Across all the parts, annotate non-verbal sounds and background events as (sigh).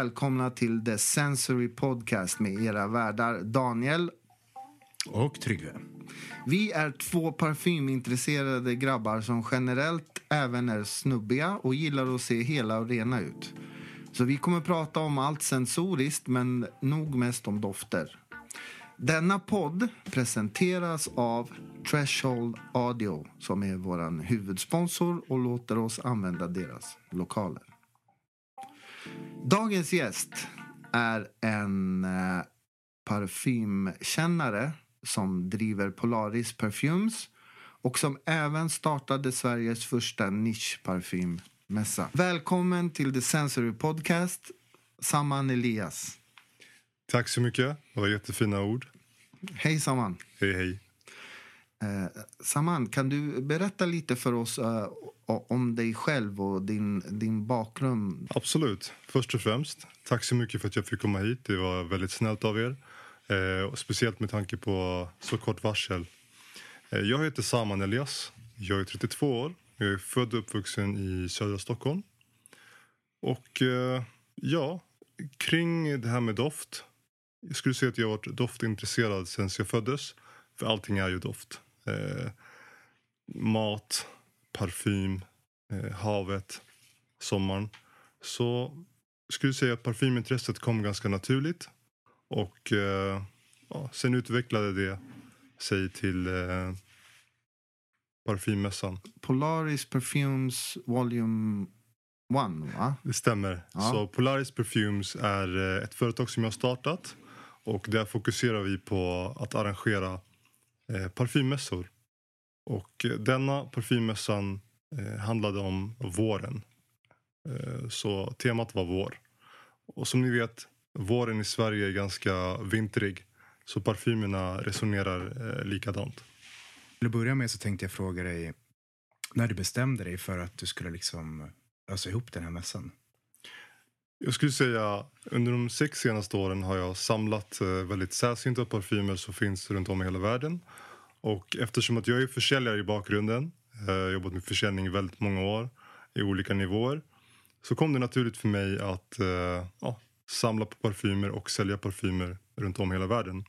Välkomna till The Sensory Podcast med era värdar Daniel. Och Tryggve. Vi är två parfymintresserade grabbar som generellt även är snubbiga och gillar att se hela och rena ut. Så vi kommer prata om allt sensoriskt men nog mest om dofter. Denna podd presenteras av Threshold Audio som är vår huvudsponsor och låter oss använda deras lokaler. Dagens gäst är en eh, parfymkännare som driver Polaris Perfumes och som även startade Sveriges första nischparfymmässa. Välkommen till The Sensory Podcast, Saman Elias. Tack så mycket. Det var jättefina ord. Hej Saman. Hej, hej. Eh, Saman, kan du berätta lite för oss eh, om dig själv och din, din bakgrund? Absolut. Först och främst, tack så mycket för att jag fick komma hit. Det var väldigt snällt av er. Eh, speciellt med tanke på så kort varsel. Eh, jag heter Saman Elias. Jag är 32 år. Jag är född och uppvuxen i södra Stockholm. Och eh, ja, kring det här med doft. Jag skulle säga att jag har varit doftintresserad sen jag föddes. För allting är ju doft. Eh, mat, parfym, eh, havet, sommaren. Så skulle säga att parfymintresset kom ganska naturligt. Och eh, ja, sen utvecklade det sig till eh, parfymmässan. Polaris Perfumes Volume 1, va? Det stämmer. Ja. Så Polaris Perfumes är eh, ett företag som jag har startat. Och där fokuserar vi på att arrangera eh, parfymmässor. Och eh, denna parfymmässan eh, handlade om våren. Eh, så temat var vår. Och som ni vet, våren i Sverige är ganska vintrig. Så parfymerna resonerar eh, likadant. Till att börja med så tänkte jag fråga dig när du bestämde dig för att du skulle liksom ösa ihop den här mässan. Jag skulle säga under de sex senaste åren har jag samlat eh, väldigt sällsynta parfymer som finns runt om i hela världen. Och eftersom att jag är försäljare i bakgrunden, eh, har jobbat med försäljning i väldigt många år i olika nivåer. Så kom det naturligt för mig att eh, ja, samla på parfymer och sälja parfymer runt om i hela världen.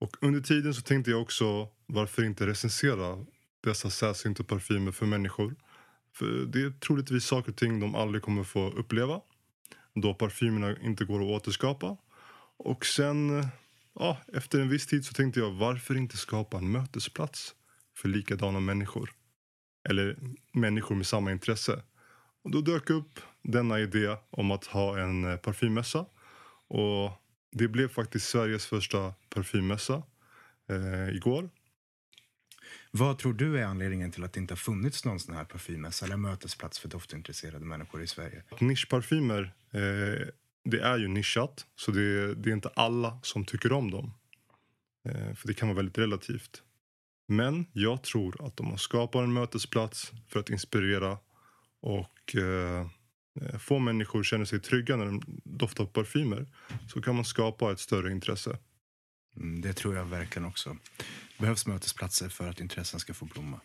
Och under tiden så tänkte jag också varför inte recensera dessa sällsynta parfymer för människor. För det är troligtvis saker och ting de aldrig kommer få uppleva då parfymerna inte går att återskapa. Och sen, eh, ja, efter en viss tid så tänkte jag varför inte skapa en mötesplats för likadana människor? Eller människor med samma intresse. Och då dök upp denna idé om att ha en eh, parfymmässa. Och det blev faktiskt Sveriges första parfymmässa eh, igår. Vad tror du är anledningen till att det inte har funnits någon sån här parfymmässa eller mötesplats för doftintresserade människor i Sverige? Nischparfymer, eh, det är ju nischat. Så det, det är inte alla som tycker om dem. Eh, för det kan vara väldigt relativt. Men jag tror att om man skapar en mötesplats för att inspirera och eh, eh, få människor att känna sig trygga när de doftar på parfymer så kan man skapa ett större intresse. Mm, det tror jag verkligen också. Det behövs mötesplatser för att intressen ska få blomma.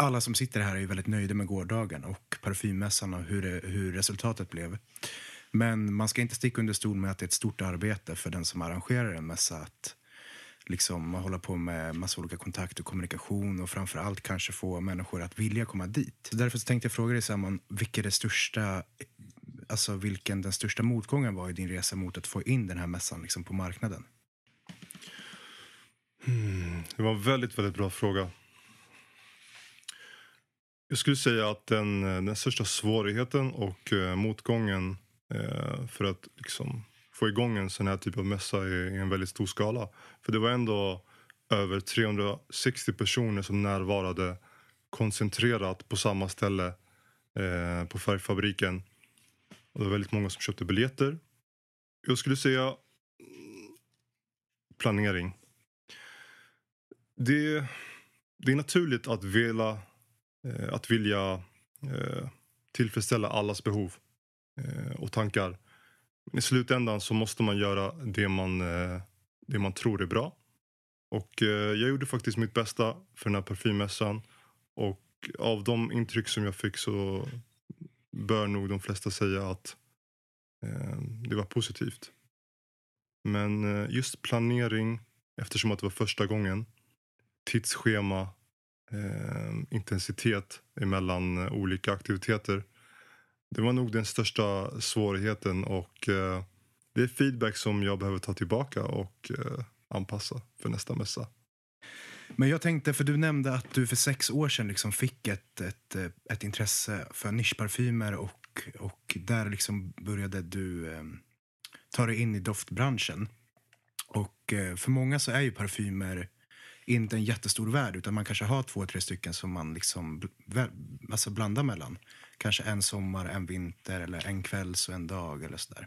Alla som sitter här är ju väldigt nöjda med gårdagen och parfymmässan och hur, det, hur resultatet blev. Men man ska inte sticka under stol med att det är ett stort arbete för den som arrangerar en mässa att liksom hålla på med massa olika kontakter och kommunikation och framför allt kanske få människor att vilja komma dit. Så därför så tänkte jag fråga dig Simon, vilken, det största, alltså vilken den största motgången var i din resa mot att få in den här mässan liksom på marknaden? Hmm, Det var en väldigt, väldigt bra fråga. Jag skulle säga att den, eh, den största svårigheten och eh, motgången eh, för att liksom, få igång en sån här typ av mässa i, i en väldigt stor skala. För det var ändå över 360 personer som närvarade koncentrerat på samma ställe eh, på färgfabriken. Och det var väldigt många som köpte biljetter. Jag skulle säga mm, planering. Det, det är naturligt att vilja, eh, att vilja eh, tillfredsställa allas behov eh, och tankar. Men i slutändan så måste man göra det man, eh, det man tror är bra. Och eh, jag gjorde faktiskt mitt bästa för den här parfymmässan. Och av de intryck som jag fick så bör nog de flesta säga att eh, det var positivt. Men eh, just planering, eftersom att det var första gången, tidsschema, eh, intensitet emellan olika aktiviteter. Det var nog den största svårigheten och eh, det är feedback som jag behöver ta tillbaka och eh, anpassa för nästa mässa. Men jag tänkte, för du nämnde att du för sex år sedan liksom fick ett, ett, eh, ett intresse för nischparfymer och, och där liksom började du eh, ta dig in i doftbranschen. Och eh, för många så är ju parfymer inte en jättestor värld utan man kanske har två, tre stycken som man liksom alltså blandar mellan. Kanske en sommar, en vinter eller en kvälls och en dag eller sådär.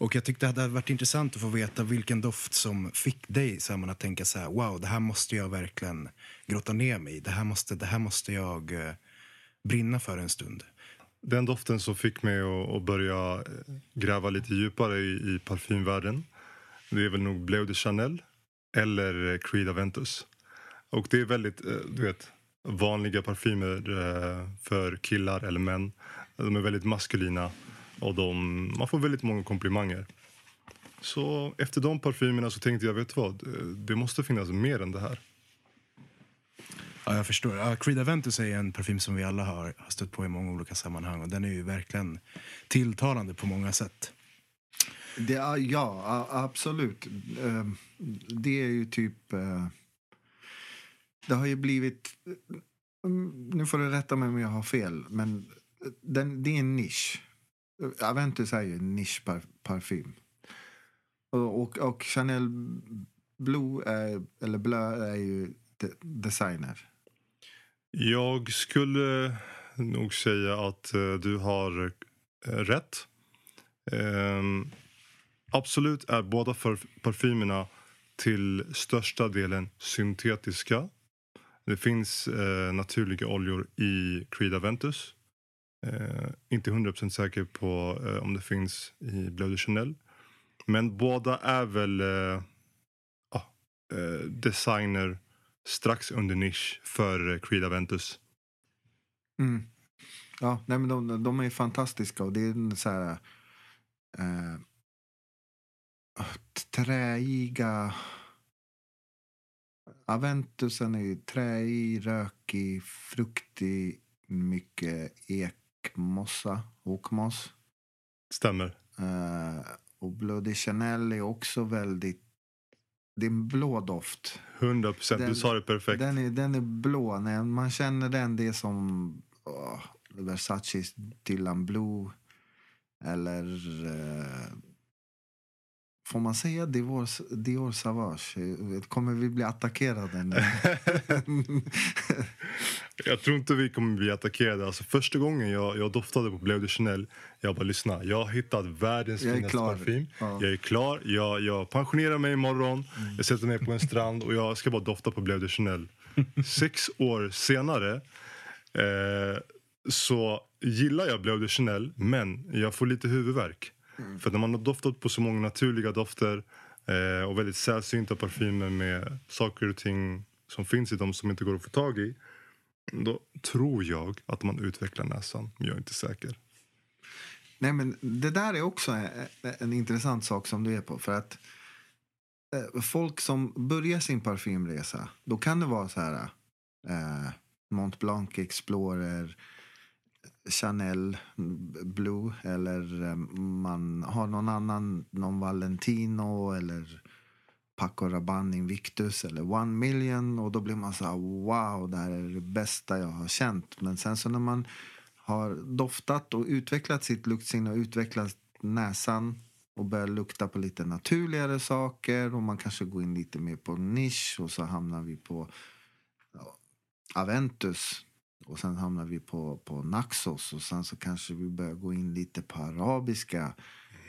Och jag tyckte det hade varit intressant att få veta vilken doft som fick dig Simon, att tänka så här, wow, det här måste jag verkligen grotta ner mig i. Det här måste, det här måste jag eh, brinna för en stund. Den doften som fick mig att, att börja eh, gräva lite djupare i, i parfymvärlden det är väl nog Bleu de Chanel eller eh, Creed Aventus. Och det är väldigt, du vet, vanliga parfymer för killar eller män. De är väldigt maskulina. Och de, man får väldigt många komplimanger. Så efter de parfymerna så tänkte jag, vet vad? Det måste finnas mer än det här. Ja, jag förstår. Ja, Creed Aventus är en parfym som vi alla har, har stött på i många olika sammanhang. Och den är ju verkligen tilltalande på många sätt. Det, ja, absolut. Ehm, det är ju typ... Eh, det har ju blivit... Eh, nu får du rätta mig om jag har fel, men eh, den, det är en nisch. Aventus är ju en nischparfym. Och, och, och, Chanel Blue, är, eller Blö, är ju de, designer. Jag skulle nog säga att eh, du har rätt. Ehm, absolut är båda parfymerna till största delen syntetiska. Det finns eh, naturliga oljor i Creed Aventus. Eh, inte 100% säker på eh, om det finns i Bleu de Chanel. Men båda är väl eh, ah, eh, designer strax under nisch för Creed Aventus. Mm. Ja, nej, men de, de är fantastiska och det är så här... Eh, träiga... Aventusen är träig, rökig, fruktig, mycket ek mossa, okmoss. Stämmer. Uh, och Bloody Chanel är också väldigt... Det är en blå doft. 100 procent, du sa det perfekt. Den är, den är blå. När man känner den, det är som oh, Versace Dylan Blue. Eller uh, Får man säga Dior, Dior Savage? Kommer vi bli attackerade? (laughs) jag tror inte vi kommer bli attackerade. Alltså, första gången jag, jag doftade på Bleu de Chanel, jag bara lyssna. Jag har hittat världens finaste parfym. Ja. Jag är klar. Jag, jag pensionerar mig imorgon. Mm. Jag sätter mig på en strand och jag ska bara dofta på Bleu de Chanel. (laughs) Sex år senare eh, så gillar jag Bleu de Chanel, men jag får lite huvudvärk. Mm. För när man har doftat på så många naturliga dofter eh, och väldigt sällsynta parfymer med saker och ting som finns i dem som inte går att få tag i. Då tror jag att man utvecklar näsan, men jag är inte säker. Nej, men det där är också en, en intressant sak som du är på. För att eh, folk som börjar sin parfymresa, då kan det vara så här eh, Mont Blanc Explorer, Chanel Blue eller eh, man har någon annan, någon Valentino eller Paco Rabanne Invictus eller One Million och då blir man så här wow, det här är det bästa jag har känt. Men sen så när man har doftat och utvecklat sitt luktsinne och utvecklat näsan och börjar lukta på lite naturligare saker och man kanske går in lite mer på nisch och så hamnar vi på ja, Aventus och sen hamnar vi på, på Naxos och sen så kanske vi börjar gå in lite på arabiska.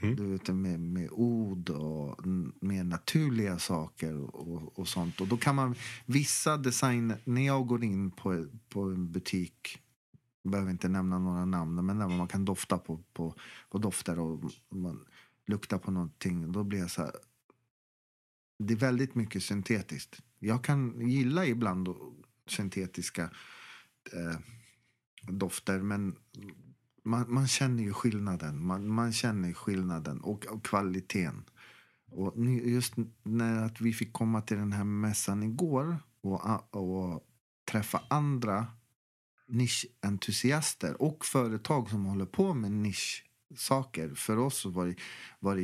Mm. Du vet, med, med ord och mer naturliga saker och, och sånt. Och då kan man, vissa design, när jag går in på, på en butik, behöver inte nämna några namn, men när man kan dofta på, på, på dofter och man luktar på någonting, då blir jag så här, det är väldigt mycket syntetiskt. Jag kan gilla ibland syntetiska eh, dofter, men man, man känner ju skillnaden. Man, man känner skillnaden och, och kvaliteten. Och just när att vi fick komma till den här mässan igår och, och träffa andra nischentusiaster och företag som håller på med nisch nischsaker. För oss var det, var det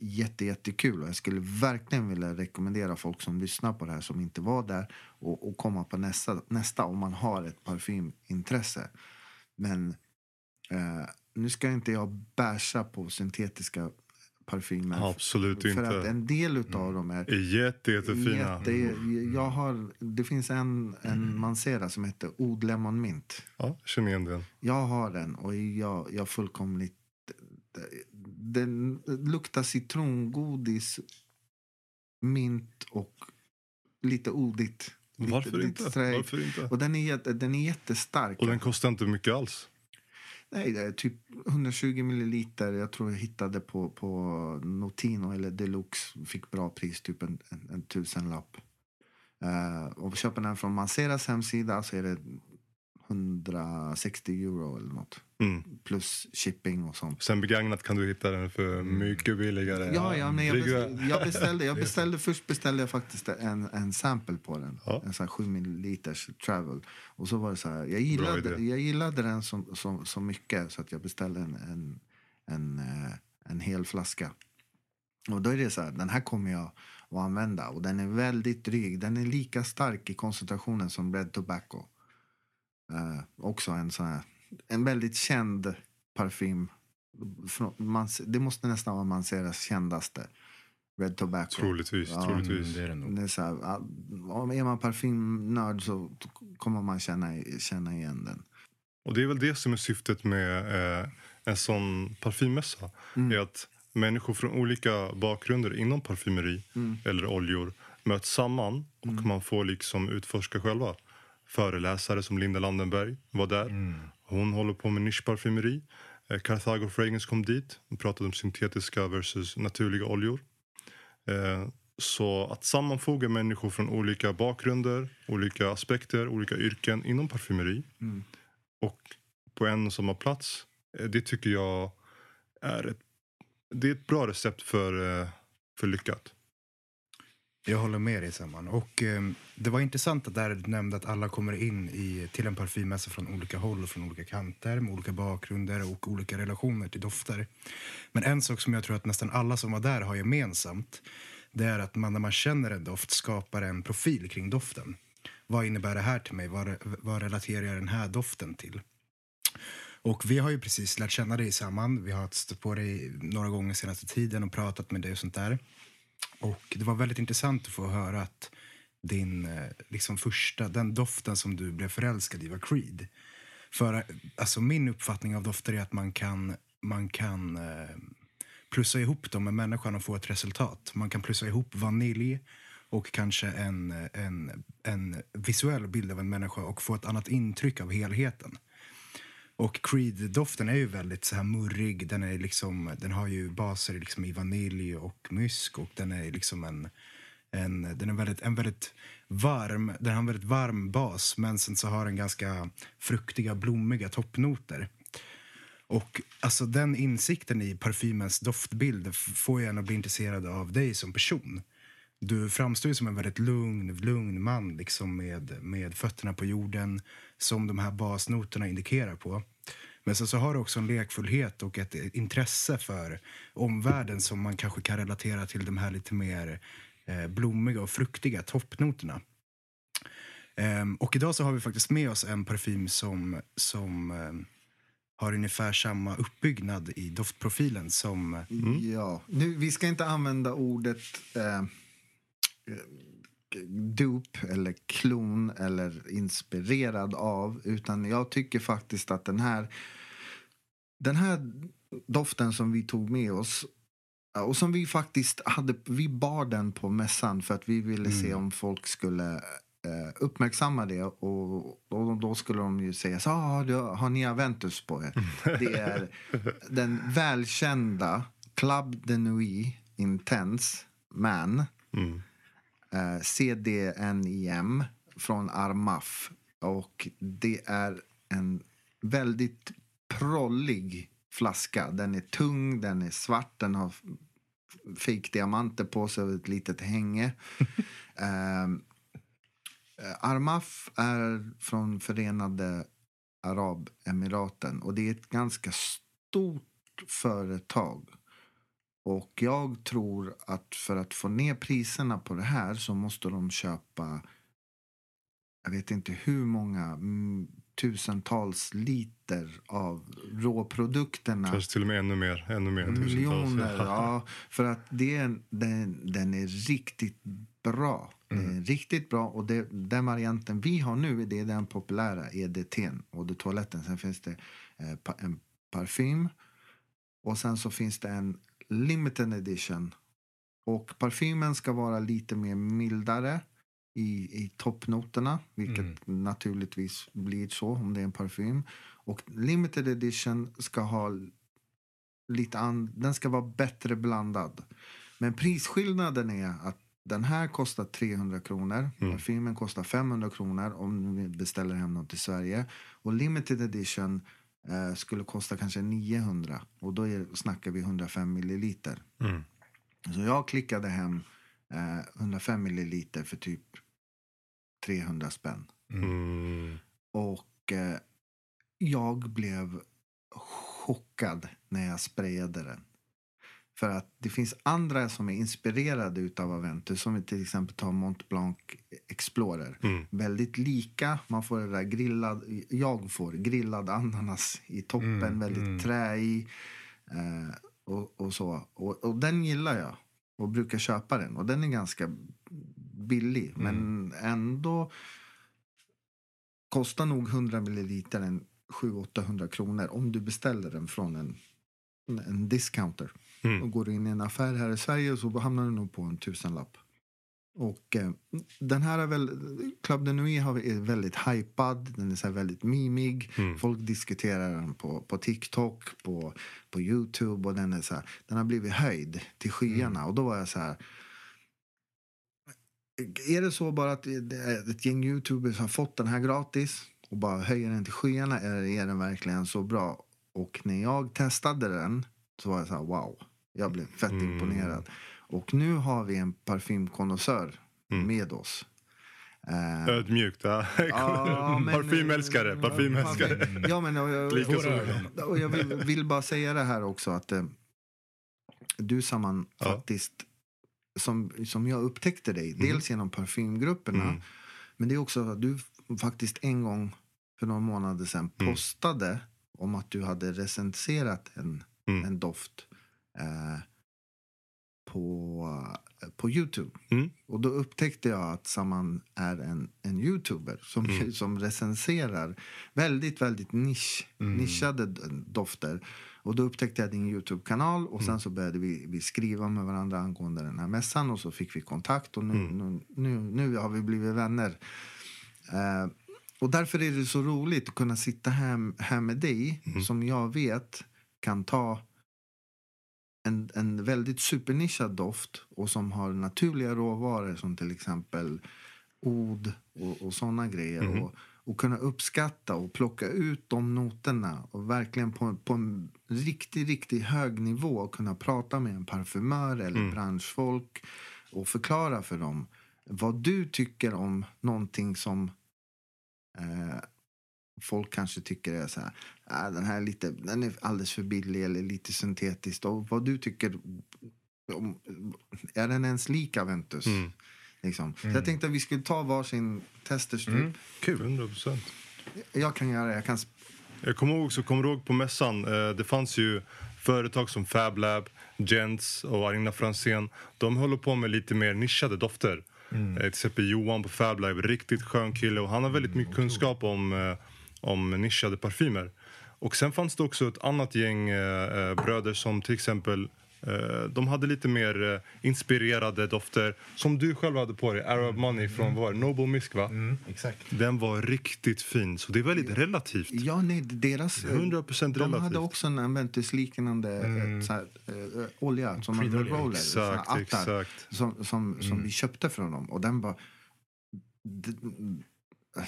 jätte, jättekul och jag skulle verkligen vilja rekommendera folk som lyssnar på det här som inte var där och, och komma på nästa, nästa om man har ett parfymintresse. Men eh, nu ska inte jag bärsa på syntetiska parfymer. Absolut för inte. att en del utav dem är jätte, jättefina. Jätte, jag har, det finns en, en Mancera som heter Oud Lemon Mint. Ja, känner igen den. Jag har den och jag, jag fullkomligt... Den luktar citrongodis, mint och lite odigt. Lite- Varför lite inte? träig. Varför inte? Och den är, jätte, den är jättestark. Och den kostar inte mycket alls. Nej, det är typ 120 milliliter. Jag tror jag hittade på, på Notino eller Deluxe. Fick bra pris, typ en, en, en tusenlapp. Uh, och köper den från Manceras hemsida så är det 160 euro eller något. Mm. Plus shipping och sånt. Sen begagnat kan du hitta den för mycket billigare. Mm. Ja, ja men jag beställde, jag beställde, jag (laughs) beställde först beställde jag faktiskt en, en sample på den. Ja. En sån här 7 milliliters travel. Och så var det så här, jag gillade, jag gillade den så, så, så mycket så att jag beställde en, en, en, eh, en hel flaska. Och då är det så här, den här kommer jag att använda. Och den är väldigt dryg. Den är lika stark i koncentrationen som Red Tobacco. Eh, också en sån här, en väldigt känd parfym. Man, det måste nästan vara Manceras kändaste. Red Tobacco. Troligtvis, Ja, troligtvis. Mm, det är det nog. Det är så här, är man parfymnörd så kommer man känna, känna igen den. Och det är väl det som är syftet med eh, en sån parfymmässa. Mm. Är att människor från olika bakgrunder inom parfymeri Mm. eller oljor möts samman och man får liksom utforska själva. Föreläsare som Linda Landenberg var där. Mm. Hon håller på med nischparfymeri. Eh, Carthago Fragrance kom dit och pratade om syntetiska versus naturliga oljor. Eh, så att sammanfoga människor från olika bakgrunder, olika aspekter, olika yrken inom parfymeri Mm. och på en och samma plats. eh, Det tycker jag är ett, det är ett bra recept för, eh, för lyckat. Jag håller med dig Samman. Och eh, det var intressant att där du nämnde att alla kommer in i, till en parfymmässa från olika håll och från olika kanter med olika bakgrunder och olika relationer till dofter. Men en sak som jag tror att nästan alla som var där har gemensamt det är att man när man känner en doft skapar en profil kring doften. Vad innebär det här till mig? Vad, vad relaterar jag den här doften till? Och vi har ju precis lärt känna dig samman. Vi har stött på dig några gånger senaste tiden och pratat med dig och sånt där. Och det var väldigt intressant att få höra att din eh, liksom första, den doften som du blev förälskad i var Creed. För eh, alltså min uppfattning av dofter är att man kan, man kan eh, plussa ihop dem med människan och få ett resultat. Man kan plussa ihop vanilj och kanske en, en, en visuell bild av en människa och få ett annat intryck av helheten. Och Creed-doften är ju väldigt så här murrig. Den, är liksom, den har ju baser liksom i vanilj och mysk och den är liksom en, en, den är väldigt, en väldigt varm, den har en väldigt varm bas men sen så har den ganska fruktiga, blommiga toppnoter. Och alltså den insikten i parfymens doftbild får ju en att bli intresserad av dig som person. Du framstår ju som en väldigt lugn, lugn man liksom med, med fötterna på jorden som de här basnoterna indikerar på. Men sen så har du också en lekfullhet och ett intresse för omvärlden som man kanske kan relatera till de här lite mer eh, blommiga och fruktiga toppnoterna. Ehm, och idag så har vi faktiskt med oss en parfym som, som ehm, har ungefär samma uppbyggnad i doftprofilen som Ja, nu, vi ska inte använda ordet eh, eh, dupe eller klon eller inspirerad av. Utan jag tycker faktiskt att den här, den här doften som vi tog med oss och som vi faktiskt hade, vi bar den på mässan för att vi ville se Mm. om folk skulle eh, uppmärksamma det och, och då skulle de ju säga så ah, du, har ni Aventus på er? (laughs) Det är den välkända Club de Nuit Intense Man Mm. Eh, CDNIM från Armaf. Och det är en väldigt prollig flaska. Den är tung, den är svart, den har fejkdiamanter på sig och ett litet hänge. (laughs) Eh, Armaf är från Förenade Arabemiraten och det är ett ganska stort företag. Och jag tror att för att få ner priserna på det här så måste de köpa jag vet inte hur många mm, tusentals liter av råprodukterna. Kanske till och med ännu mer. Ännu mer Miljoner, (laughs) ja. För att det, den, den är riktigt bra. Är riktigt bra. Och det, den varianten vi har nu det är den populära EDT och det toaletten. Sen finns det eh, en parfym. Och sen så finns det en limited edition. Och parfymen ska vara lite mer mildare i, i toppnoterna. Vilket naturligtvis blir så om det är en parfym. Och limited edition ska ha lite an, den ska vara bättre blandad. Men prisskillnaden är att den här kostar 300 kronor. Mm. Parfymen kostar 500 kronor om ni beställer hem den till Sverige. Och limited edition eh, skulle kosta kanske 900. Och då är, snackar vi 105 milliliter. Mm. Så jag klickade hem eh, 105 milliliter för typ 300 spänn. Mm. Och eh, jag blev chockad när jag sprayade den. För att det finns andra som är inspirerade utav Aventus. Som vi till exempel tar Mont Blanc Explorer. Mm. Väldigt lika. Man får det där grillad, jag får grillad ananas i toppen. Mm, väldigt mm. trä i. Eh, och, och så. Och, och den gillar jag. Och brukar köpa den. Och den är ganska billig. Men ändå kostar nog 100 milliliter en 700-800 kronor om du beställer den från en, en discounter. Mm. Och går du in i en affär här i Sverige så hamnar du nog på en tusenlapp. Och eh, den här är väl, Club de Nuit är väldigt hypad, den är så väldigt mimig. Mm. Folk diskuterar den på, på TikTok, på, på Youtube och den är så här, den har blivit höjd till skyarna. Och då var jag så här, är det så bara att är ett gäng youtubers har fått den här gratis och bara höjer den till skyarna eller är den verkligen så bra? Och när jag testade den så var jag så här wow, jag blev fett Mm. imponerad. Och nu har vi en parfymkonnässör Mm. med oss. Eh, Ödmjukt. Ja. (laughs) men- parfymälskare. Parfymälskare. Ja, men och jag, ögon. (laughs) och jag vill, vill bara säga det här också att eh, du Saman Ja. faktiskt som, som jag upptäckte dig, dels genom parfymgrupperna Mm. men det är också att du faktiskt en gång för några månader sedan Mm. postade om att du hade recenserat en, Mm. en doft eh, på, på Youtube. Mm. Och då upptäckte jag att Saman är en, en youtuber som, Mm. (laughs) som recenserar väldigt, väldigt nisch, Mm. nischade dofter. Och då upptäckte jag din Youtube-kanal och Mm. sen så började vi, vi skriva med varandra angående den här mässan och så fick vi kontakt och nu, Mm. nu, nu, nu har vi blivit vänner. Eh, och därför är det så roligt att kunna sitta här, här med dig Mm. som jag vet kan ta en, en väldigt supernischad doft och som har naturliga råvaror som till exempel od och, och sådana grejer. Mhm. Och, och kunna uppskatta och plocka ut de noterna och verkligen på, på en riktigt, riktigt hög nivå kunna prata med en parfymör eller Mm. branschfolk och förklara för dem vad du tycker om någonting som eh, folk kanske tycker är så här, ah, den här är lite, den är alldeles för billig eller lite syntetiskt. Och vad du tycker, om, är den ens lik Aventus? Mm. Liksom. Så Mm. jag tänkte att vi skulle ta varsin testerstrip. Mm. Kul. 100 procent. Jag kan göra det. Jag kan Jag kommer ihåg, så kommer du ihåg på mässan, eh, det fanns ju företag som Fab Lab, Gents och Arina Fransén. De håller på med lite mer nischade dofter. Eh, till exempel Johan på Fab Live, riktigt skön kille och han har väldigt mycket kunskap om, eh, om nischade parfymer. Och sen fanns det också ett annat gäng eh, eh, bröder som till exempel eh, de hade lite mer eh, inspirerade dofter som du själv hade på dig. Arab Money från var det? Noble Misk va? Mm, exakt. Den var riktigt fin, så det är väldigt relativt. Ja, nej, deras... 100% De hade relativt. också en Aventus-liknande Mm. eh, så här, eh, olja som en Prydolja. roller. Exakt, attar, exakt. Som, som, som Mm. vi köpte från dem. Och den var...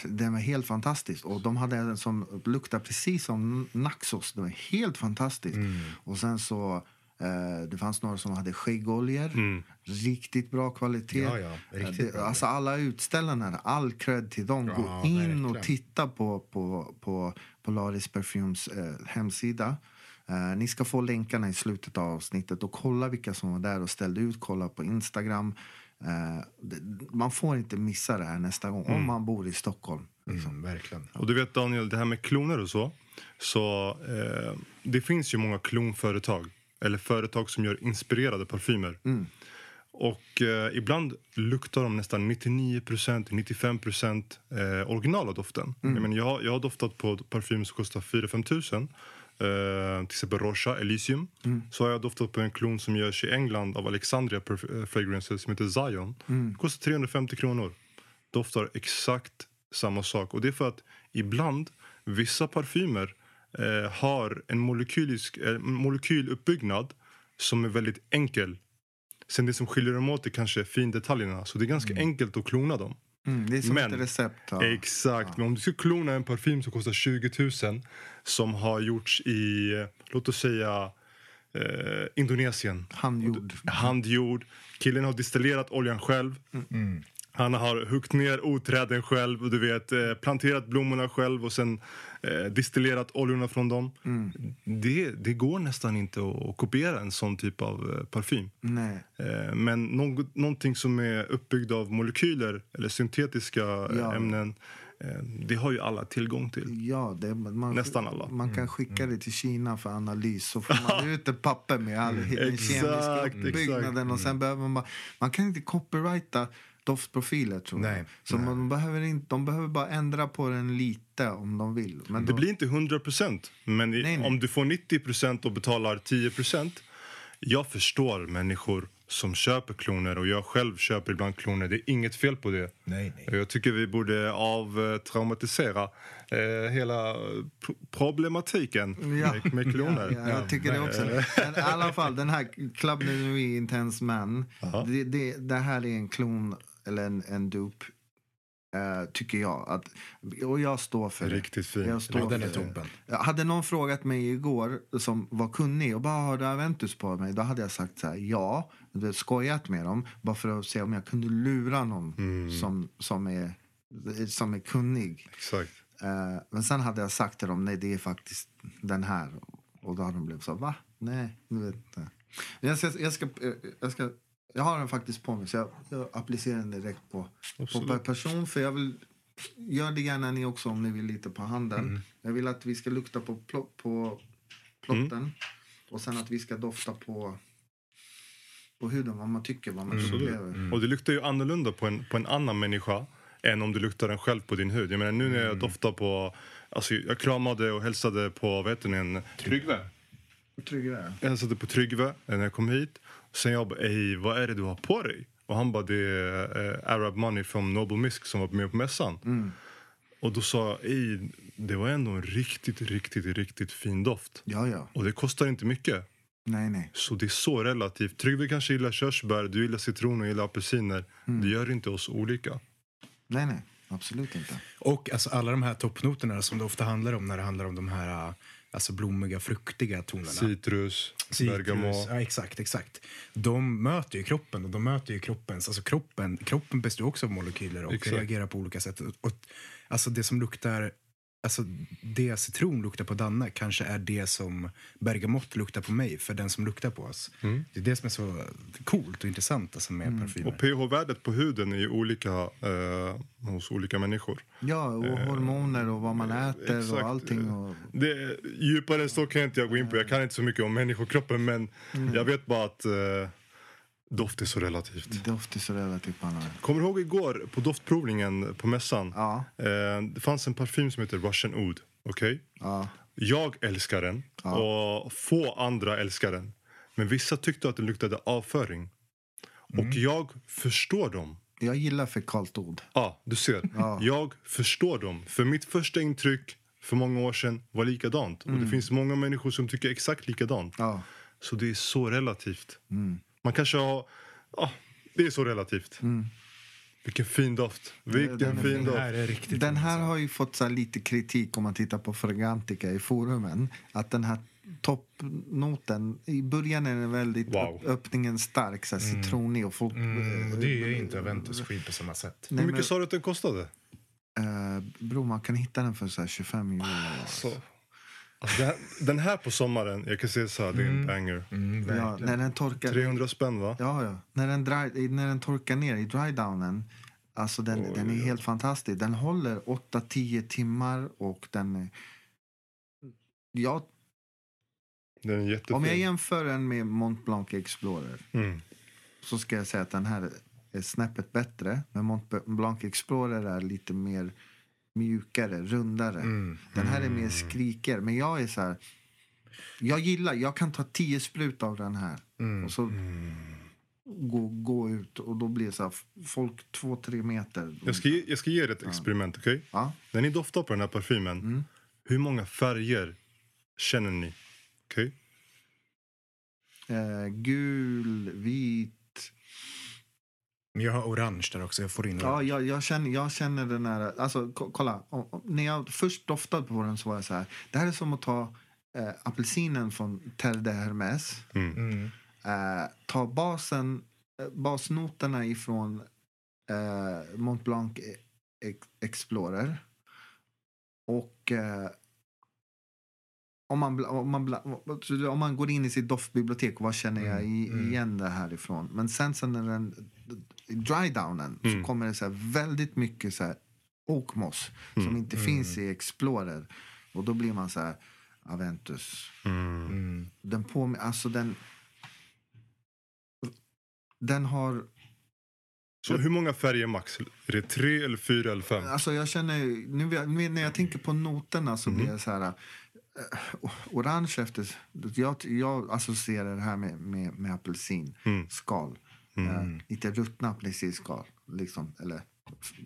Den var helt fantastisk. Och de hade en som luktade precis som Naxos. Den var helt fantastisk. Mm. Och sen så... Eh, det fanns några som hade skäggoljor. Mm. Riktigt bra kvalitet. Ja, ja, riktigt det, bra. alltså alla utställarna, all cred till dem. Ja, Gå in verkligen. och titta på, på, på Polaris Perfumes eh, hemsida. Eh, ni ska få länkarna i slutet av avsnittet och kolla vilka som var där och ställde ut. Kolla på Instagram. Eh, man får inte missa det här nästa gång om man bor i Stockholm. Liksom. Mm, verkligen. Och du vet Daniel, det här med kloner och så. Så eh, det finns ju många klonföretag. Eller företag som gör inspirerade parfymer. Mm. Och eh, ibland luktar de nästan 99-95% eh, original av doften. Jag, menar, jag, jag har doftat på parfym som kostar 4-5 tusen. Eh, till exempel Rocha, Elysium. Så har jag doftat på en klon som görs i England av Alexandria eh, Fragrances som heter Zion. Kostar 350 kronor. Doftar exakt samma sak. Och det är för att ibland, vissa parfymer eh, har en molekylisk, eh, molekyluppbyggnad som är väldigt enkel. Sen det som skiljer dem åt är kanske findetaljerna. Så det är ganska enkelt att klona dem. Mm, det är som Men- ett recept. Ja. Exakt. Men om du ska klona en parfym som kostar 20 000 som har gjorts i, låt oss säga, eh, Indonesien. Handgjord. Handgjord. Killen har distillerat oljan själv. Mm. Han har huggit ner oträden själv och du vet, eh, planterat blommorna själv och sen eh, distillerat oljorna från dem. Mm. Det, det går nästan inte att, kopiera en sån typ av eh, parfym. Nej. Eh, men något, någonting som är uppbyggd av molekyler eller syntetiska eh, Ja. ämnen eh, det har ju alla tillgång till. Ja, det, man, Nästan alla. Man kan skicka det till Kina för analys. Så (laughs) får man ut ett papper med all den kemiska Exakt, uppbyggnaden. Och sen behöver man, bara, man kan inte copyrighta doftprofiler tror jag. Nej, Så nej. Man behöver inte, de behöver bara ändra på den lite om de vill. Men Det då, blir inte 100 men i, Nej, nej. om du får 90% och betalar 10% Jag förstår människor som köper kloner och jag själv köper ibland kloner. Det är inget fel på det. Nej, nej. Jag tycker vi borde avtraumatisera eh, hela pro- problematiken Ja. med, med (laughs) kloner. Ja, jag tycker det också. Men i alla fall, den här Club Nuit Intense Man. Det, det, det här är en klon, eller en, en dupe. eh, tycker jag. Att, och jag står för det. Riktigt fin. Jag står Ja, den är toppen. Jag hade någon frågat mig igår som var kunnig och bara har du Aventus på mig? Då hade jag sagt så här, ja. Skojat med dem bara för att se om jag kunde lura någon Mm. som, som, är, som är kunnig. Exakt. Eh, men sen hade jag sagt till dem, nej det är faktiskt den här. Och då hade de blivit så, va? Nej, du vet inte. Jag, ska, jag, ska, jag, ska, jag har den faktiskt på mig så jag, jag applicerar den direkt på, på Absolut. per person. För jag vill, gör det gärna ni också om ni vill lite på handen. Mm. Jag vill att vi ska lukta på, plo, på plotten. Och sen att vi ska dofta på, på huden, vad man tycker, vad man Absolut. upplever. Och det luktar ju annorlunda på en, på en annan människa än om du luktar den själv på din hud. Jag menar nu när jag doftar på, alltså jag kramade och hälsade på, vad heter den, Tryggve. Tryggare. Jag hälsade på Tryggve när jag kom hit. Sen jag bara, ey vad är det du har på dig? Och han bara, det är eh, Arab Money från Noble Misk som var med på mässan. Mm. Och då sa jag, ey det var ändå en riktigt, riktigt, riktigt fin doft. Ja, ja. Och det kostar inte mycket. Nej, nej. Så det är så relativt. Tryggve kanske gillar körsbär, du gillar citron och gillar apelsiner. Det gör inte oss olika. Nej, nej. Absolut inte. Och alltså, alla de här toppnoterna som det ofta handlar om när det handlar om de här alltså, blommiga, fruktiga tonerna. Citrus, Citrus, bergamot. Ja, exakt, exakt. De möter ju kroppen och de möter ju kroppens, alltså kroppen, kroppen består också av molekyler och Exakt. reagerar på olika sätt. Och, alltså det som luktar, alltså det citron luktar på Danne kanske är det som bergamott luktar på mig för den som luktar på oss. Mm. Det är det som är så coolt och intressant alltså, med parfymer. Och pH-värdet på huden är ju olika eh, hos olika människor. Ja, och hormoner och vad man äter exakt. och allting. Och, Det, djupare så kan inte jag gå in på. Jag kan inte så mycket om människokroppen men jag vet bara att eh, Doft är så relativt. Doft är så relativt på alla. Kommer du ihåg igår på doftprovningen på mässan? Ja, Eh, det fanns en parfym som heter Russian Oud. Okej? ja. Jag älskar den och få andra älskar den. Men vissa tyckte att den luktade avföring. Och jag förstår dem. Jag gillar fekalt ord. Ja, du ser. Ja. Jag förstår dem. För mitt första intryck för många år sedan var likadant. Och det finns många människor som tycker exakt likadant. Ja. Så det är så relativt. Mm. Man kanske har... Ja, det är så relativt. Vilken fin doft. Vilken den fin. Det doft. här är riktigt Den här alltså. har ju fått så här lite kritik om man tittar på Fragrantica i forumen. Att den här toppnoten, i början är den väldigt Wow. öppningen stark, så här citronig och folk... Mm, och det är ju inte Aventus skit på samma sätt. Nej, Hur mycket men, sa du att den kostade? eh, bror, man kan hitta den för så här 25 euro. Så. Den, här, den här på sommaren, jag kan säga så här, det är en banger. Mm, Ja, när den torkar... 300 spänn va? Ja, ja. När den, dry, när den torkar ner i drydownen, alltså den, Oj, den är oj. helt fantastisk. Den håller 8-10 timmar och den är... Ja, Den är jättefin. om jag jämför den med Mont Blanc Explorer Mm. så ska jag säga att den här är snäppet bättre. Men Mont Blanc Explorer är lite mer mjukare, rundare. Mm. Den här är mer skriker. Men jag är så här... Jag gillar, jag kan ta 10 sprut av den här. Mm. Och så gå, gå ut och då blir det så här, folk två, tre meter. Jag, ska ge, jag ska ge er ett experiment, okej? Ja. När ni doftar på den här parfymen, Mm. hur många färger känner ni? Okej? Eh, gul, vit. Men jag har orange där också. Jag får in Ja, jag, jag, känner, jag känner den här... Alltså, ko- kolla. Om- om- När jag först doftade på den så var jag så här. Det här är som att ta eh, apelsinen från Terre de Hermes. Mm. Mm. Eh, ta basen, eh, basnoterna ifrån eh, Mont Blanc Ex- Explorer. Och eh, om, man, om, man, om man går in i sitt doftbibliotek, vad känner jag i, Mm, mm. igen det härifrån? Men sen så när den drydownen Mm. så kommer det så här väldigt mycket så här oak moss som Mm, inte finns i Explorer. Och då blir man så här Aventus. Mm. Mm. Den på alltså den... Den har... Så hur många färger max? Är det tre, eller fyra eller fem? Alltså jag känner... Nu, när jag tänker på noterna så blir jag så här... eh, orange efter... Jag, jag associerar det här med, med, med apelsin. Mm. Mm. Eh, lite ruttna apelsinskal. Liksom, eller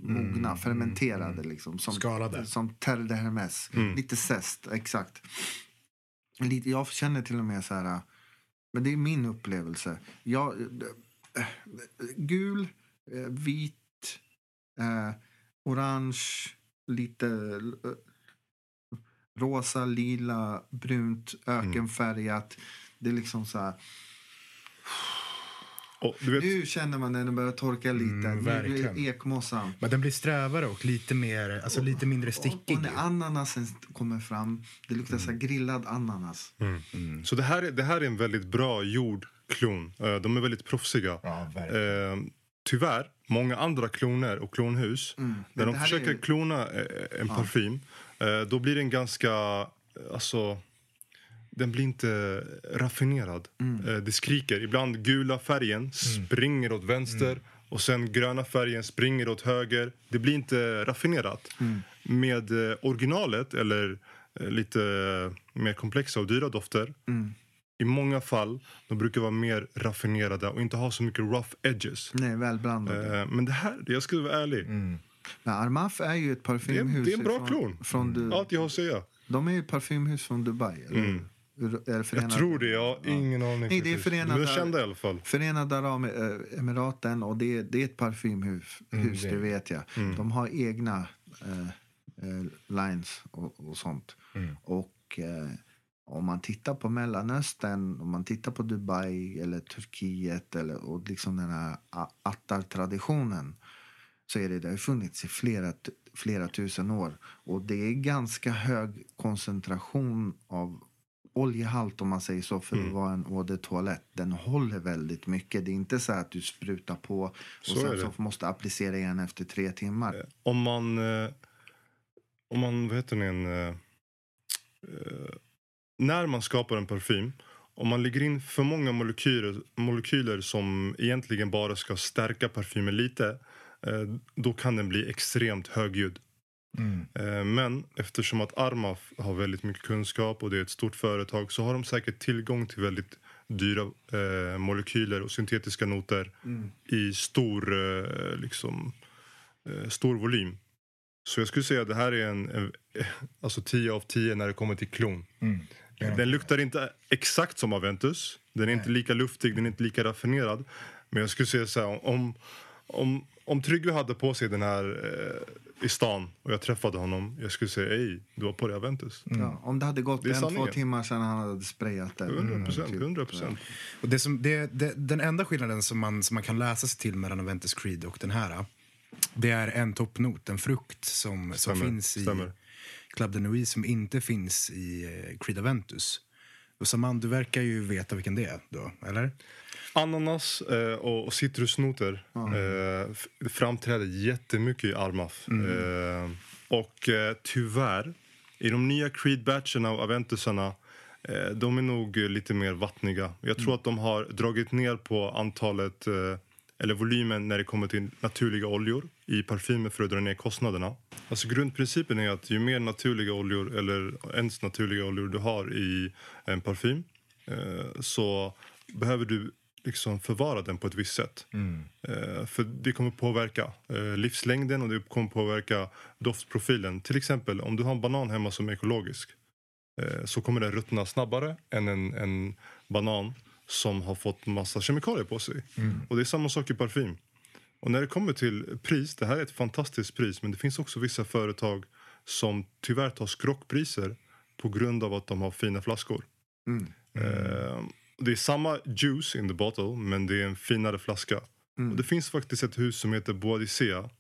mogna, fermenterade. Liksom, som, Skalade. Som Terre de Hermes. Mm. Lite zest, exakt. Lite, jag känner till och med så här... Men det är min upplevelse. Jag, eh, gul, eh, vit, eh, orange, lite eh, rosa, lila, brunt, ökenfärgat. Det är liksom så här... Och, du vet, Nu känner man när den börjar torka lite. Mm, verkligen. ekmossan. Men den blir strävare och lite, mer, alltså lite mindre Och, stickig. och när ananasen kommer fram, det luktar så här grillad ananas. mm. Mm. Så det här, är, det här är en väldigt bra gjord klon. Eh, De är väldigt proffsiga. Ja, verkligen. Eh, tyvärr, många andra kloner och klonhus Mm. när de försöker är- klona eh, en parfym eh, då blir den ganska... Alltså, den blir inte raffinerad. Mm. Eh, Det skriker. Ibland gula färgen springer åt vänster och sen gröna färgen springer åt höger. Det blir inte raffinerat. Mm. Med eh, originalet, eller eh, lite mer komplexa och dyra dofter Mm. i många fall de brukar vara mer raffinerade och inte ha så mycket rough edges. Nej, välblandade. Men det här, jag ska vara ärlig. Mm. Men Armaf är ju ett parfymhus. Det är en bra ifrån- klon. Från du, Allt jag har att säga. De är ju parfymhus från Dubai. Eller? Mm. Är Jag förenade- tror det, jag har ingen aning. Nej, det är förenade- De är kända i alla fall. Förenade Arabemiraten och det, är- det är ett parfymhus, Mm, det- det vet jag. Mm. De har egna eh, eh, lines och, och sånt. Mm. Och eh, om man tittar på Mellanöstern, om man tittar på Dubai eller Turkiet eller, och liksom den här attar-traditionen så är det, det har funnits i flera, flera tusen år. Och det är ganska hög koncentration av oljehalt om man säger så för Mm. att vara en eau de toilette. Den håller väldigt mycket. Det är inte så att du sprutar på och Så sen så måste applicera igen efter tre timmar. Eh, Om man, eh, om man, vad heter det, en, eh, när man skapar en parfym, om man lägger in för många molekyler, molekyler som egentligen bara ska stärka parfymen lite då kan den bli extremt högljudd. Mm. Eh, Men eftersom att Armaf har väldigt mycket kunskap och det är ett stort företag så har de säkert tillgång till väldigt dyra eh, molekyler och syntetiska noter i stor, eh, liksom, eh, stor volym. Så jag skulle säga att det här är en, en alltså 10 av 10 när det kommer till klon. Mm. Ja. Den luktar inte exakt som Aventus. Den är inte lika luftig, den är inte lika raffinerad. Men jag skulle säga så här, om, om, om Tryggve hade på sig den här eh, i stan och jag träffade honom, jag skulle säga ej, du har på Aventus. Ja, om det hade gått Det en, två sanningen. timmar sedan han hade sprayat det. 100 procent, Typ. 100 procent. Och det som, det, det, den enda skillnaden som man, som man kan läsa sig till mellan Aventus Creed och den här det är en toppnot, en frukt som, som Stämmer, finns i stämmer. Club de Nuit som inte finns i eh, Creed Aventus. Och Saman, du verkar ju veta vilken det är då, eller? Ananas eh, och, och citrusnoter eh, f- framträder jättemycket i Armaf. Eh, och eh, tyvärr, i de nya Creed-batcherna av Aventusarna eh, de är nog eh, lite mer vattniga. Jag tror att de har dragit ner på antalet eh, eller volymen när det kommer till naturliga oljor i parfymer för att dra ner kostnaderna. Alltså grundprincipen är att ju mer naturliga oljor eller ens naturliga oljor du har i en parfym eh, så behöver du liksom förvara den på ett visst sätt. Eh, för det kommer påverka eh, livslängden och det kommer påverka doftprofilen. Till exempel om du har en banan hemma som är ekologisk eh, så kommer den ruttna snabbare än en, en banan som har fått massa kemikalier på sig. Och det är samma sak i parfym. Och när det kommer till pris, det här är ett fantastiskt pris men det finns också vissa företag som tyvärr tar skrockpriser på grund av att de har fina flaskor. Mm. Eh, det är samma juice in the bottle men det är en finare flaska. Mm. Och det finns faktiskt ett hus som heter Boadicea.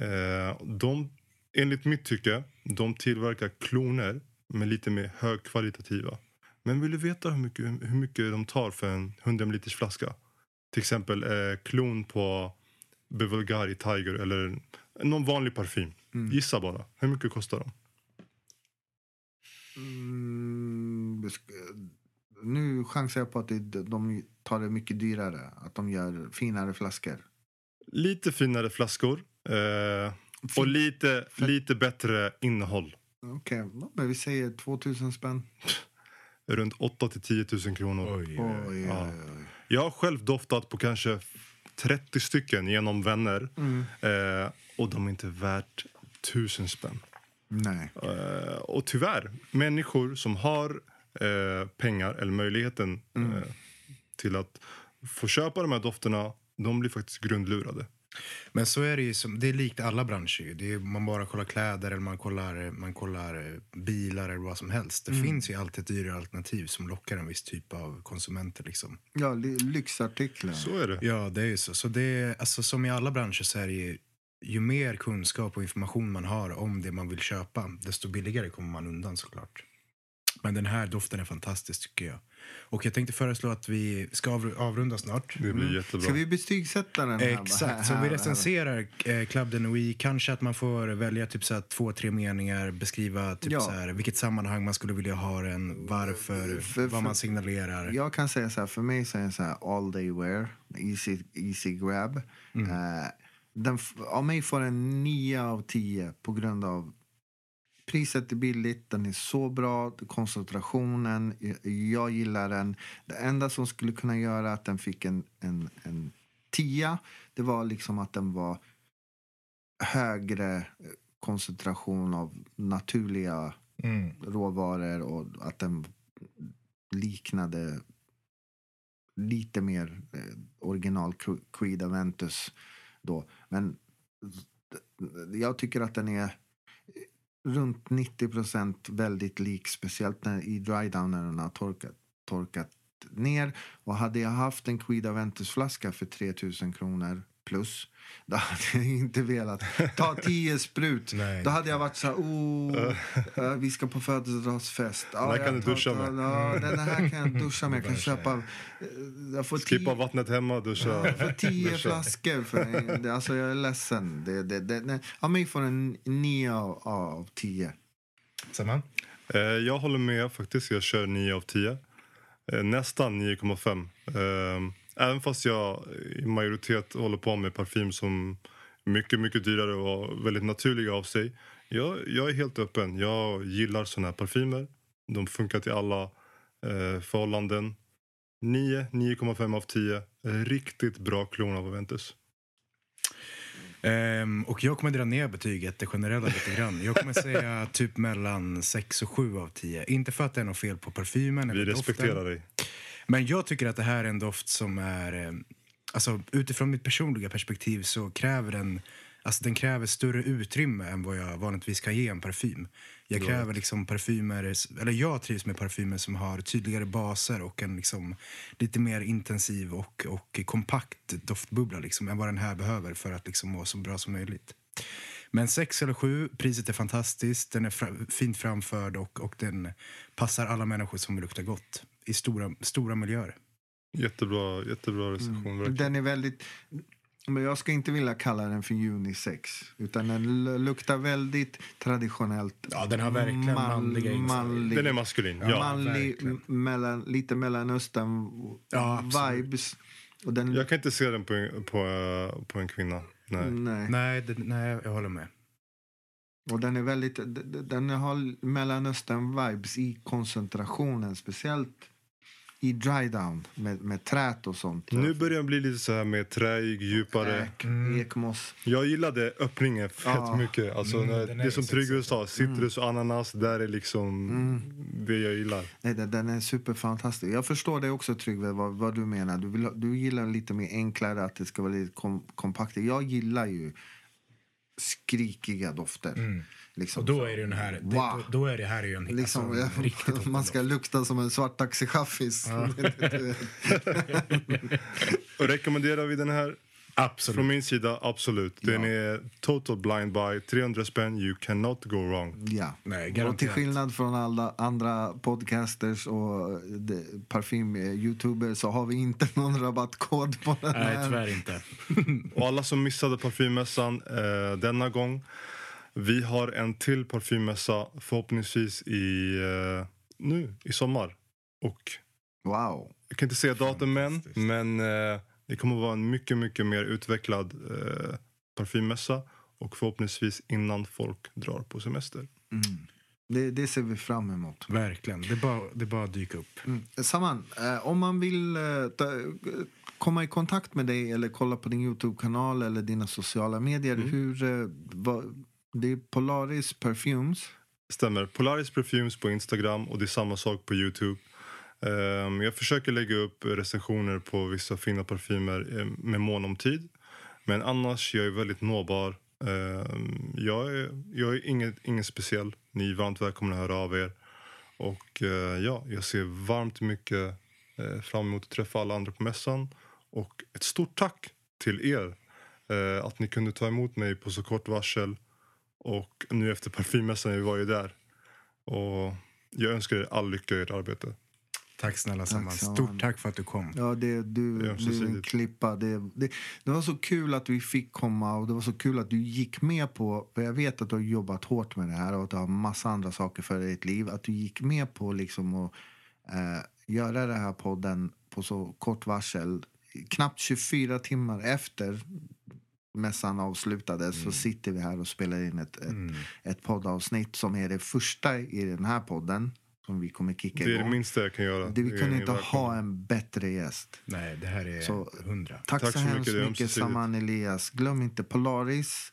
Eh, de, enligt mitt tycke, de tillverkar kloner men lite mer högkvalitativa. Men vill du veta hur mycket, hur mycket de tar för en 100 liters flaska? Till exempel eh, klon på Bulgari Tiger eller någon vanlig parfym. Mm. Gissa bara. Hur mycket kostar de? Mm, nu chansar jag på att det, de tar det mycket dyrare. Att de gör finare flaskor. Lite finare flaskor. Eh, och lite, lite bättre innehåll. Okej, men vi säger 2000 spänn. (laughs) Runt 8 till 10 000 kronor. Oj, Oj, oj, oj. oj, Ja. oj. Jag har själv doftat på kanske 30 stycken genom vänner. Mm. Eh, och de är inte värt tusen spänn. Nej. Eh, och tyvärr, människor som har eh, pengar eller möjligheten Mm. eh, till att få köpa de här dofterna, de blir faktiskt grundlurade. Men så är det ju, som, det är likt alla branscher. ju. Det är, man bara kollar kläder eller man kollar, man kollar eh, bilar eller vad som helst. Det finns ju alltid ett dyrare alternativ som lockar en viss typ av konsumenter. Liksom. Ja, ly- lyxartiklar. Så är det. Ja, det är ju så. så det är, alltså, som i alla branscher så är det ju, ju mer kunskap och information man har om det man vill köpa, desto billigare kommer man undan såklart. Men den här doften är fantastisk tycker jag. Och jag tänkte föreslå att vi ska avru- avrunda snart. Det blir jättebra. Ska vi betygsätta den här? Exakt, så här- vi här- recenserar eh, Club de Nuit. Kanske att man får välja typ så här, två, tre meningar, beskriva typ Ja. så här, vilket sammanhang man skulle vilja ha den, varför, För- vad man signalerar. Jag kan säga så här, för mig så är det så här all day wear, easy, easy grab. Eh, den, f- av mig får den 9 av 10 på grund av priset är billigt, den är så bra, koncentrationen, jag- gillar den. Det enda som skulle kunna göra att den fick en, en, en 10 det var liksom att den var högre eh, koncentration av naturliga Mm. råvaror och att den liknade lite mer eh, original Cre- Creed Aventus då. Men jag tycker att den är runt 90 procent väldigt lik, speciellt när, i drydown när den har torkat, torkat ner. Och hade jag haft en Quida Aventus-flaska för 3000 kronor plus, då hade jag inte velat ta 10 sprut. (laughs) Nej. Då hade jag varit så här, oh, (laughs) eh, vi ska på födelsedagsfest. Ja, Den här kan jag du duscha tar- med. Ja, den här kan jag duscha med. Jag kan (laughs) köpa, eh, jag får Skippa tio, vattnet hemma, duscha. jag får tio duscha. flaskor. För, det- alltså jag är ledsen. Det, det, det, det, av mig får en nio av, av tio. Samma? Eh, jag håller med faktiskt. Jag kör 9 av 10. Eh, nästan 9,5. Även fast jag i majoritet håller på med parfym som är mycket, mycket dyrare och väldigt naturliga av sig. Jag, jag är helt öppen. Jag gillar såna här parfymer. De funkar till alla eh, förhållanden. 9, 9,5 av 10. Riktigt bra klon av Aventus. Ehm, och jag kommer dra ner betyget, det generella lite grann. Jag kommer säga typ mellan 6 och 7 av 10. Inte för att det är något fel på parfymen Vi respekterar doften. dig. Men jag tycker att det här är en doft som är... eh, Alltså utifrån mitt personliga perspektiv så kräver den... Alltså den kräver större utrymme än vad jag vanligtvis kan ge en parfym. Jag kräver liksom parfymer, eller jag trivs med parfymer som har tydligare baser och en liksom lite mer intensiv och, och kompakt doftbubbla liksom, än vad den här behöver för att liksom må så bra som möjligt. Men 6 eller 7, priset är fantastiskt, den är fra, fint framförd och, och den passar alla människor som vill lukta gott i stora, stora miljöer. Jättebra, jättebra recension. verkligen. Den är väldigt... Men jag ska inte vilja kalla den för unisex. Utan den luktar väldigt traditionellt. Ja, den har verkligen manliga inslag. manlig, Den är maskulin. Ja. manlig mellan, lite Ja, absolut. mellanöstern-vibes. Och den, Jag kan inte se den på, en- på, eh, på en kvinna. Nej. nej. Nej, det, nej, jag håller med. Och den är väldigt... Den har mellanöstern-vibes i koncentrationen. Speciellt i dry down med, med trät och sånt. Nu börjar den bli lite så här mer träig, djupare. Äk, Mm. ekmoss. Jag gillade öppningen fett Ja. mycket. Alltså, Mm, när, är det som sexig. Tryggve sa, citrus och ananas, där är liksom Mm. det jag gillar. Nej, den, den är superfantastisk. Jag förstår det också, Tryggve, vad, vad du menar. Du, vill, du gillar lite mer enklare, att det ska vara lite kom, kompakt. Jag gillar ju skrikiga dofter. Liksom. Och då är det den här, det, Wow. då, då är det här ju en, Liksom, alltså, riktigt man ska lukta som en svart taxichaffis. (laughs) (laughs) (laughs) Och rekommenderar vi den här? Absolut. Från min sida, absolut. Den Ja. är total blind buy, 300 spänn, you cannot go wrong. ja. Nej, och garanterat. till skillnad från alla andra podcasters och de- parfym-youtubers så har vi inte (laughs) någon rabattkod på den Nej, här. tyvärr inte. (laughs) Och alla som missade parfymmässan eh, denna gång. Vi har en till parfymmässa förhoppningsvis i, eh, nu i sommar. Och Wow. jag kan inte säga datum än, Fantastiskt. men eh, det kommer att vara en mycket, mycket mer utvecklad eh, parfymmässa. Och förhoppningsvis innan folk drar på semester. Mm. Det, det ser vi fram emot. Verkligen. Det är bara, det är bara att dyka upp. Mm. Saman, eh, om man vill eh, ta, komma i kontakt med dig eller kolla på din Youtube-kanal eller dina sociala medier, hur... Eh, vad, det är Polaris Perfumes. Stämmer. Polaris Perfumes på Instagram och det är samma sak på Youtube. Ehm, jag försöker lägga upp recensioner på vissa fina parfymer ehm, med mån om tid. Men annars, jag är väldigt nåbar. Ehm, jag är, jag är inget, ingen speciell. Ni är varmt välkomna att höra av er. Och eh, ja, jag ser varmt mycket eh, fram emot att träffa alla andra på mässan. Och ett stort tack till er eh, att ni kunde ta emot mig på så kort varsel. Och nu efter parfymmässan, vi var ju där. Och jag önskar er all lycka i ert arbete. Tack snälla Saman. Stort tack för att du kom. Ja, det, du, är du är en klippa. Det, det, det var så kul att vi fick komma och det var så kul att du gick med på, för jag vet att du har jobbat hårt med det här och att du har massa andra saker för ditt liv, att du gick med på liksom att eh, göra den här podden på så kort varsel. Knappt 24 timmar efter mässan avslutades så sitter vi här och spelar in ett, ett, Mm. ett poddavsnitt som är det första i den här podden som vi kommer kicka Det är det igång. minsta jag kan göra. Det, vi är inte ha en bättre gäst. Nej, det här är Så- hundra. Tack, Tack så, så hemskt mycket, mycket. Saman Elias. Glöm inte Polaris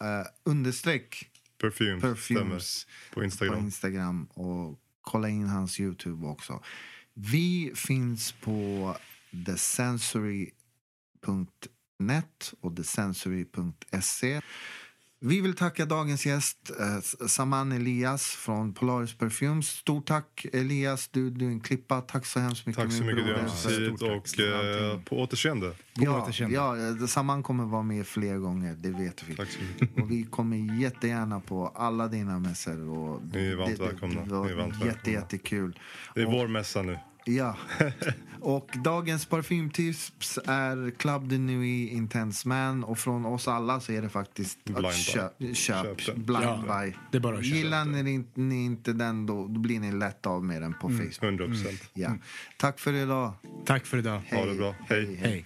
eh, understreck Perfumes, Perfumes. På Instagram. på Instagram och kolla in hans Youtube också. Vi finns på thesensory.net och thesensory.se. Vi vill tacka dagens gäst, eh, Saman Elias från Polaris Perfumes. Stort tack, Elias. Du, du är en klippa. Tack så hemskt mycket. Tack så mycket, det är broder. ömsesidigt. Stort tack Och för eh, på återseende. På Ja, återseende. ja, eh, Saman kommer vara med fler gånger, det vet vi. Tack så mycket. Och vi kommer jättegärna på alla dina mässor. Och Ni är varmt det- det- välkomna. Det var jätte, jättekul. Det är Och- vår mässa nu. Ja. (laughs) Och dagens parfymtips är Club de Nuit Intense Man och från oss alla så är det faktiskt Blind att köp, köp, Köp blind Ja, buy. det är bara att köpa Gillar ni inte, ni inte den då, då blir ni lätt av med den på Facebook. 100 procent. Ja. Tack för idag. Tack för idag. Ha det bra. Hej. Hej.